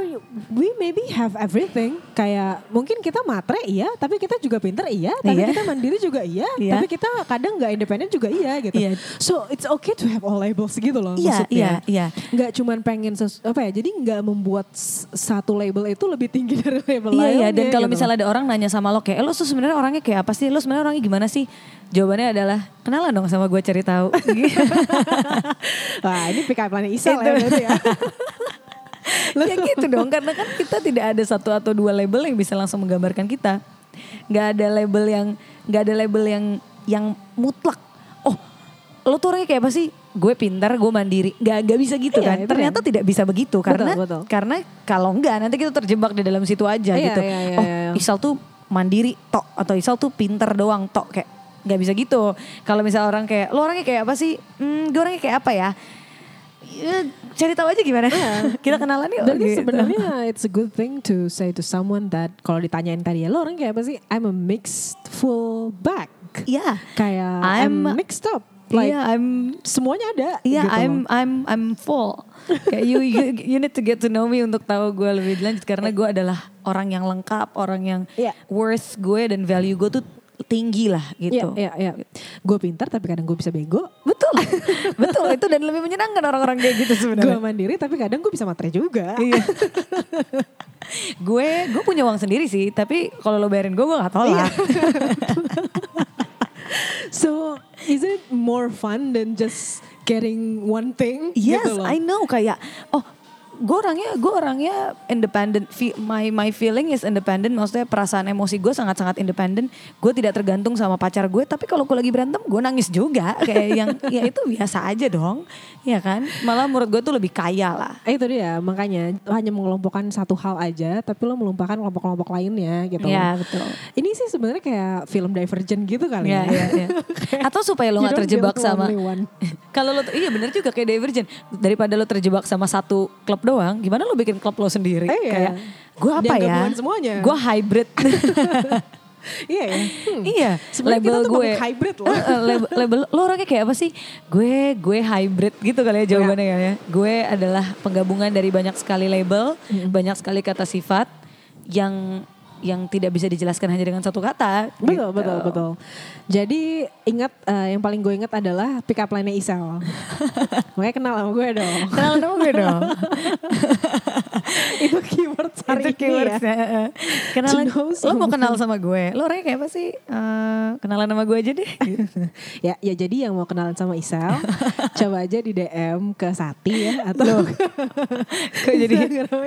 we maybe have everything. Kayak mungkin kita matre iya, tapi kita juga pinter iya, tapi
Iya.
kita mandiri juga iya,
Iya.
tapi kita kadang nggak independen juga iya gitu.
Iya.
So it's okay to have all labels gitu loh
Iya
maksudnya.
iya iya.
Nggak cuman pengen ses- apa ya, jadi nggak membuat satu label itu lebih tinggi dari label
Iya
lainnya.
iya dan kalau
gitu.
misalnya ada orang nanya sama lo kayak "Eh, lo tuh sebenarnya orangnya kayak apa sih? Lo sebenarnya orangnya gimana sih? Jawabannya adalah kenalan dong sama gue cari tahu.
Wah ini pick up line Isal
Itu.
ya ya.
ya gitu dong karena kan kita tidak ada satu atau dua label yang bisa langsung menggambarkan kita nggak ada label yang nggak ada label yang yang mutlak oh lo tuh orangnya kayak apa sih gue pintar gue mandiri nggak nggak bisa gitu
Iya,
kan
itu
ternyata
kan.
tidak bisa begitu karena
betul.
karena kalau enggak nanti kita terjebak di dalam situ aja
Iya,
gitu
iya, iya,
oh
iya.
Isal tuh mandiri tok atau Isal tuh pintar doang tok kayak nggak bisa gitu kalau misal orang kayak lo orangnya kayak apa sih hmm, gue orangnya kayak apa ya Ya, cari tahu aja gimana kita kenalan yuk
Dan
gitu.
sebenarnya it's a good thing to say to someone that kalau ditanyain tadi ya lo orang kayak apa sih? I'm a mixed full bag.
Iya.
Kayak I'm,
I'm-
mixed up. Like,
Iya, I'm
semuanya ada.
Iya,
gitu
I'm
loh.
I'm I'm full. Kayak you, you you need to get to know me untuk tahu gue lebih lanjut karena gue adalah orang yang lengkap, orang yang
Iya.
worth gue dan value gue tuh tinggi lah gitu.
Iya, iya, iya. Gue pintar tapi kadang gue bisa bego.
Betul, betul itu dan lebih menyenangkan orang-orang kayak gitu
Gue
sebenarnya.
mandiri tapi kadang gue bisa matre juga.
Iya. gue gue punya uang sendiri sih, tapi kalau lo bayarin gue gue gak tolak.
So, is it more fun than just getting one thing?
Yes,
gitu loh?
I know kayak oh gue orangnya gue orangnya independent my my feeling is independent maksudnya perasaan emosi gue sangat sangat independent gue tidak tergantung sama pacar gue tapi kalau gue lagi berantem gue nangis juga kayak yang ya itu biasa aja dong ya kan malah menurut gue tuh lebih kaya lah
Eh, itu dia makanya lo hanya mengelompokkan satu hal aja tapi lo melupakan kelompok-kelompok lainnya gitu.
Iya,
loh.
betul.
Ini sih sebenarnya kayak film Divergent gitu kali
ya,
ya.
ya, ya. atau supaya lo nggak terjebak sama kalau lo iya bener juga kayak Divergent daripada lo terjebak sama satu klub doang gimana lo bikin klub lo sendiri
Eh, iya.
kayak gue apa
Dan
ya
semuanya.
gue hybrid
Iya ya. Hmm.
Iya,
Sebenarnya kita tuh makhluk hybrid loh.
Eh, label, label lo orangnya kayak apa sih? Gue gue hybrid gitu kali ya jawabannya kali ya. Gue adalah penggabungan dari banyak sekali label, banyak sekali kata sifat yang yang tidak bisa dijelaskan hanya dengan satu kata.
Betul,
gitu.
betul, betul. Jadi ingat eh, yang paling gue ingat adalah pick up line-nya Isel. Makanya kenal sama gue dong.
Kenalan sama gue dong.
itu keyword hari
Itu
ini ya.
keywordsnya. eh. Kenalan, lo mau kenal sama gue? Lo orangnya kayak apa sih? Eh, kenalan sama gue aja deh.
ya, ya jadi yang mau kenalan sama Isel, coba aja di DM ke Sati ya atau
Kok jadi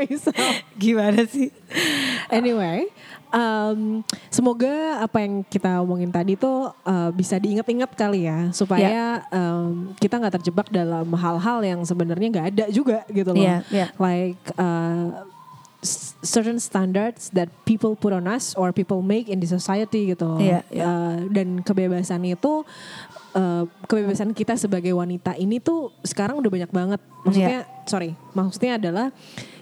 Isel.
gimana sih?
Anyway, um, semoga apa yang kita omongin tadi tuh uh, bisa diingat-ingat kali ya supaya um, kita nggak terjebak dalam hal-hal yang sebenarnya nggak ada juga gitu loh.
Iya, iya.
Like uh, certain standards that people put on us or people make in the society gitu loh.
Iya, iya.
Uh, dan kebebasan itu uh, kebebasan kita sebagai wanita ini tuh sekarang udah banyak banget. Maksudnya sorry, maksudnya adalah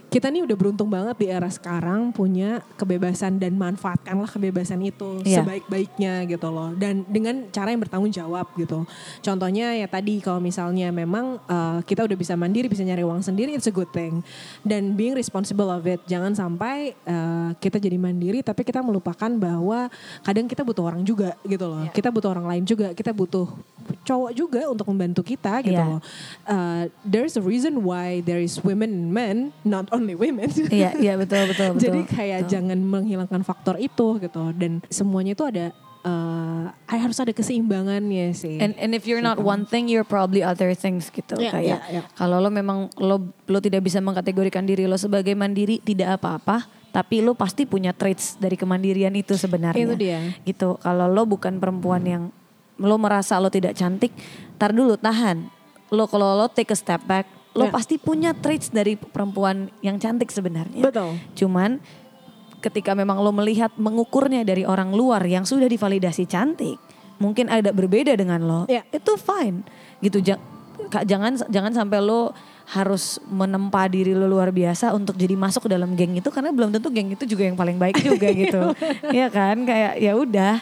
kita nih udah beruntung banget di era sekarang punya kebebasan dan manfaatkanlah kebebasan itu
Iya.
sebaik-baiknya gitu loh. Dan dengan cara yang bertanggung jawab gitu. Contohnya ya tadi kalau misalnya memang uh, kita udah bisa mandiri bisa nyari uang sendiri it's a good thing. Dan being responsible of it. Jangan sampai uh, kita jadi mandiri tapi kita melupakan bahwa kadang kita butuh orang juga gitu loh. Kita butuh orang lain juga. Kita butuh cowok juga untuk membantu kita gitu
Iya.
loh. Uh, there's a reason why there is women and men not only women
Iya, iya betul betul betul.
jadi kayak
betul.
jangan menghilangkan faktor itu gitu dan semuanya itu ada eh, harus ada keseimbangannya sih.
And and if you're not one thing, you're probably other things gitu.
Iya,
Kayak
iya, iya.
kalau lo memang lo lo tidak bisa mengkategorikan diri lo sebagai mandiri, tidak apa-apa. Tapi lo pasti punya traits dari kemandirian itu sebenarnya.
Itu dia.
Gitu. Kalau lo bukan perempuan yang lo merasa lo tidak cantik, tar dulu tahan. Lo kalau lo take a step back, lo
Ya.
pasti punya traits dari perempuan yang cantik sebenarnya.
Betul.
Cuman ketika memang lo melihat mengukurnya dari orang luar yang sudah divalidasi cantik, mungkin ada berbeda dengan lo.
Ya.
Itu fine. Gitu jangan jangan sampai lo harus menempa diri lo luar biasa untuk jadi masuk ke dalam geng itu karena belum tentu geng itu juga yang paling baik juga gitu. Iya kan? Kayak ya udah.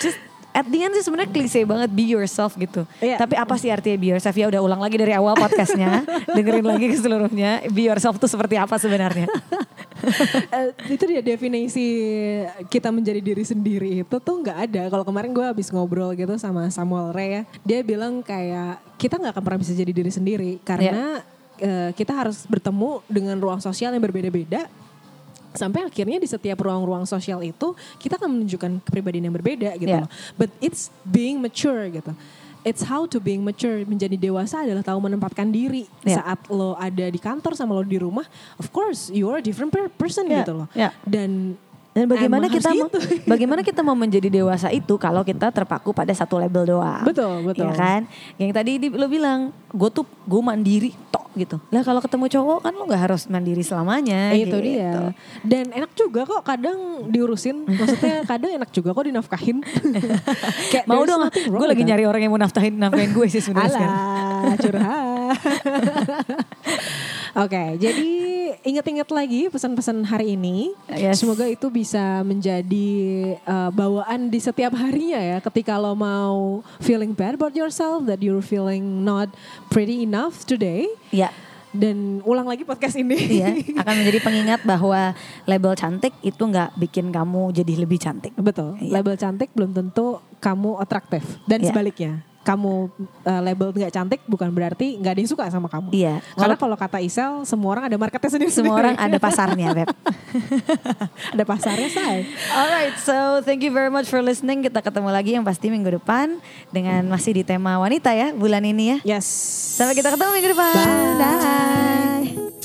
Just at the end sih sebenarnya klise banget be yourself gitu.
Iya.
Tapi apa sih artinya be yourself? Ya udah ulang lagi dari awal podcastnya, dengerin lagi ke seluruhnya. Be yourself tuh seperti apa sebenarnya?
Eh, itu dia definisi kita menjadi diri sendiri itu tuh nggak ada. Kalau kemarin gue habis ngobrol gitu sama Samuel Ray ya, dia bilang kayak kita nggak akan pernah bisa jadi diri sendiri karena eh, kita harus bertemu dengan ruang sosial yang berbeda-beda. Sampai akhirnya di setiap ruang-ruang sosial itu kita akan menunjukkan kepribadian yang berbeda gitu
Yeah.
loh. But it's being mature gitu. It's how to being mature. Menjadi dewasa adalah tahu menempatkan diri.
Yeah.
Saat lo ada di kantor sama lo di rumah, of course you are a different per- person
Yeah,
gitu loh.
yeah.
Dan
Dan bagaimana
emang
kita mau,
gitu.
bagaimana kita mau menjadi dewasa itu kalau kita terpaku pada satu label doang.
Betul, betul.
Iya kan? Yang tadi di- lo bilang, gue tuh gue mandiri tok gitu. Lah kalau ketemu cowok kan lo nggak harus mandiri selamanya.
itu
gitu.
dia. Dan enak juga kok kadang diurusin. Maksudnya kadang enak juga kok dinafkahin. Kayak
Mau dong, gue lagi nyari orang yang mau naftahin nafkahin gue sih sebenarnya.
Alah, curhat. Oke, jadi ingat-ingat lagi pesan-pesan hari ini.
Yes.
Semoga itu bisa menjadi uh, bawaan di setiap harinya ya. Ketika lo mau feeling bad about yourself, that you're feeling not pretty enough today.
Iya.
Dan ulang lagi podcast ini.
Iya, akan menjadi pengingat bahwa label cantik itu nggak bikin kamu jadi lebih cantik.
Betul.
Iya.
Label cantik belum tentu kamu atraktif dan
Iya.
sebaliknya. Kamu uh, label nggak cantik bukan berarti nggak ada yang suka sama kamu.
Iya.
Karena kalau kata Isel, semua orang ada marketnya sendiri.
Semua orang ada pasarnya, Beb.
ada pasarnya, say.
Alright, so thank you very much for listening. Kita ketemu lagi yang pasti minggu depan dengan masih di tema wanita ya bulan ini ya.
Yes.
Sampai kita ketemu minggu depan.
Bye.
Dah.